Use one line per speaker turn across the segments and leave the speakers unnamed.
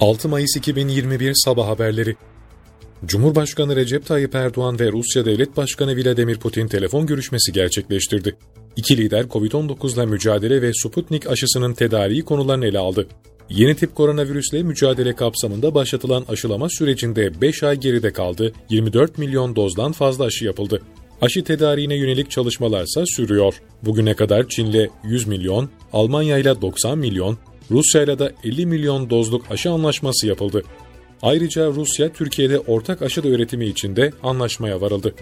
6 Mayıs 2021 Sabah Haberleri Cumhurbaşkanı Recep Tayyip Erdoğan ve Rusya Devlet Başkanı Vladimir Putin telefon görüşmesi gerçekleştirdi. İki lider COVID-19 ile mücadele ve Sputnik aşısının tedariği konularını ele aldı. Yeni tip koronavirüsle mücadele kapsamında başlatılan aşılama sürecinde 5 ay geride kaldı, 24 milyon dozdan fazla aşı yapıldı. Aşı tedariğine yönelik çalışmalarsa sürüyor. Bugüne kadar Çin'le 100 milyon, Almanya ile 90 milyon, Rusya ile de 50 milyon dozluk aşı anlaşması yapıldı. Ayrıca Rusya, Türkiye'de ortak aşı da üretimi için de anlaşmaya varıldı.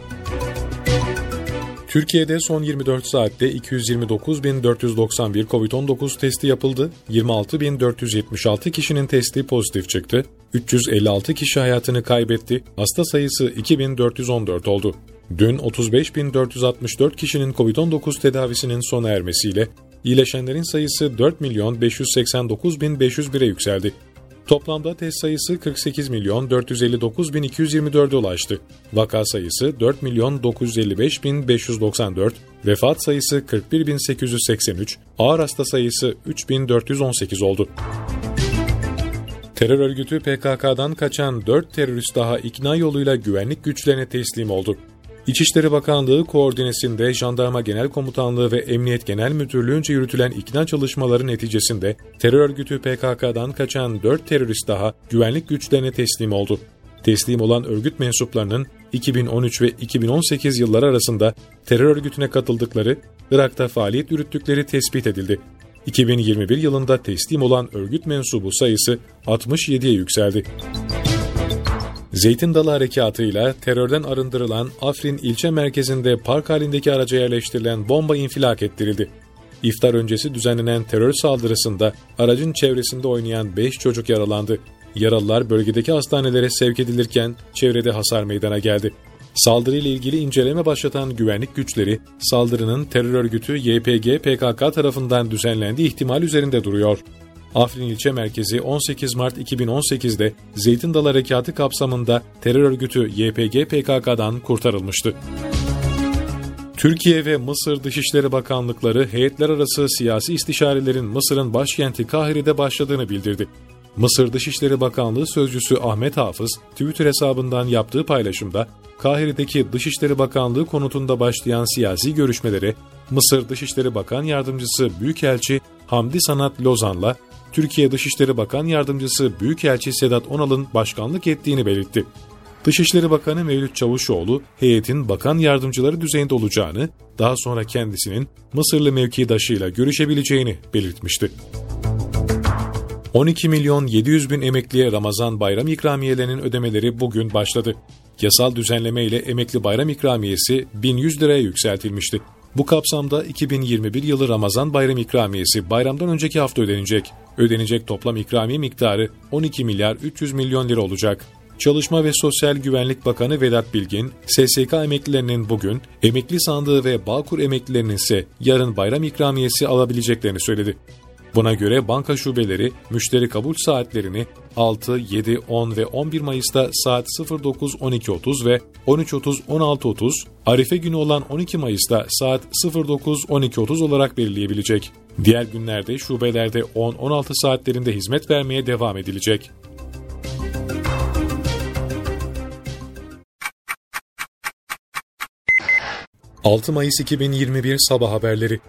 Türkiye'de son 24 saatte 229.491 COVID-19 testi yapıldı, 26.476 kişinin testi pozitif çıktı, 356 kişi hayatını kaybetti, hasta sayısı 2.414 oldu. Dün 35.464 kişinin COVID-19 tedavisinin sona ermesiyle iyileşenlerin sayısı 4 milyon 589 bin 501'e yükseldi. Toplamda test sayısı 48 milyon 459 bin 224'e ulaştı. Vaka sayısı 4 milyon 955 bin 594, vefat sayısı 41 bin 883, ağır hasta sayısı 3 bin 418 oldu. Terör örgütü PKK'dan kaçan 4 terörist daha ikna yoluyla güvenlik güçlerine teslim oldu. İçişleri Bakanlığı koordinesinde Jandarma Genel Komutanlığı ve Emniyet Genel Müdürlüğü'nce yürütülen ikna çalışmaları neticesinde terör örgütü PKK'dan kaçan 4 terörist daha güvenlik güçlerine teslim oldu. Teslim olan örgüt mensuplarının 2013 ve 2018 yılları arasında terör örgütüne katıldıkları, Irak'ta faaliyet yürüttükleri tespit edildi. 2021 yılında teslim olan örgüt mensubu sayısı 67'ye yükseldi. Zeytin Dalı Harekatı'yla terörden arındırılan Afrin ilçe merkezinde park halindeki araca yerleştirilen bomba infilak ettirildi. İftar öncesi düzenlenen terör saldırısında aracın çevresinde oynayan 5 çocuk yaralandı. Yaralılar bölgedeki hastanelere sevk edilirken çevrede hasar meydana geldi. Saldırıyla ilgili inceleme başlatan güvenlik güçleri saldırının terör örgütü YPG PKK tarafından düzenlendiği ihtimal üzerinde duruyor. Afrin ilçe merkezi 18 Mart 2018'de Zeytin Dalı Harekatı kapsamında terör örgütü YPG PKK'dan kurtarılmıştı. Türkiye ve Mısır Dışişleri Bakanlıkları heyetler arası siyasi istişarelerin Mısır'ın başkenti Kahire'de başladığını bildirdi. Mısır Dışişleri Bakanlığı Sözcüsü Ahmet Hafız, Twitter hesabından yaptığı paylaşımda, Kahire'deki Dışişleri Bakanlığı konutunda başlayan siyasi görüşmeleri, Mısır Dışişleri Bakan Yardımcısı Büyükelçi Hamdi Sanat Lozan'la Türkiye Dışişleri Bakan Yardımcısı Büyükelçi Sedat Onal'ın başkanlık ettiğini belirtti. Dışişleri Bakanı Mevlüt Çavuşoğlu, heyetin bakan yardımcıları düzeyinde olacağını, daha sonra kendisinin Mısırlı mevkidaşıyla görüşebileceğini belirtmişti. 12 milyon 700 bin emekliye Ramazan bayram ikramiyelerinin ödemeleri bugün başladı. Yasal düzenleme ile emekli bayram ikramiyesi 1100 liraya yükseltilmişti. Bu kapsamda 2021 yılı Ramazan bayram ikramiyesi bayramdan önceki hafta ödenecek. Ödenecek toplam ikramiye miktarı 12 milyar 300 milyon lira olacak. Çalışma ve Sosyal Güvenlik Bakanı Vedat Bilgin, SSK emeklilerinin bugün, emekli sandığı ve Bağkur emeklilerinin ise yarın bayram ikramiyesi alabileceklerini söyledi. Buna göre banka şubeleri müşteri kabul saatlerini 6, 7, 10 ve 11 Mayıs'ta saat 09.12.30 ve 13.30-16.30, Arife günü olan 12 Mayıs'ta saat 09.12.30 olarak belirleyebilecek. Diğer günlerde şubelerde 10-16 saatlerinde hizmet vermeye devam edilecek. ...6 Mayıs 2021 Sabah Haberleri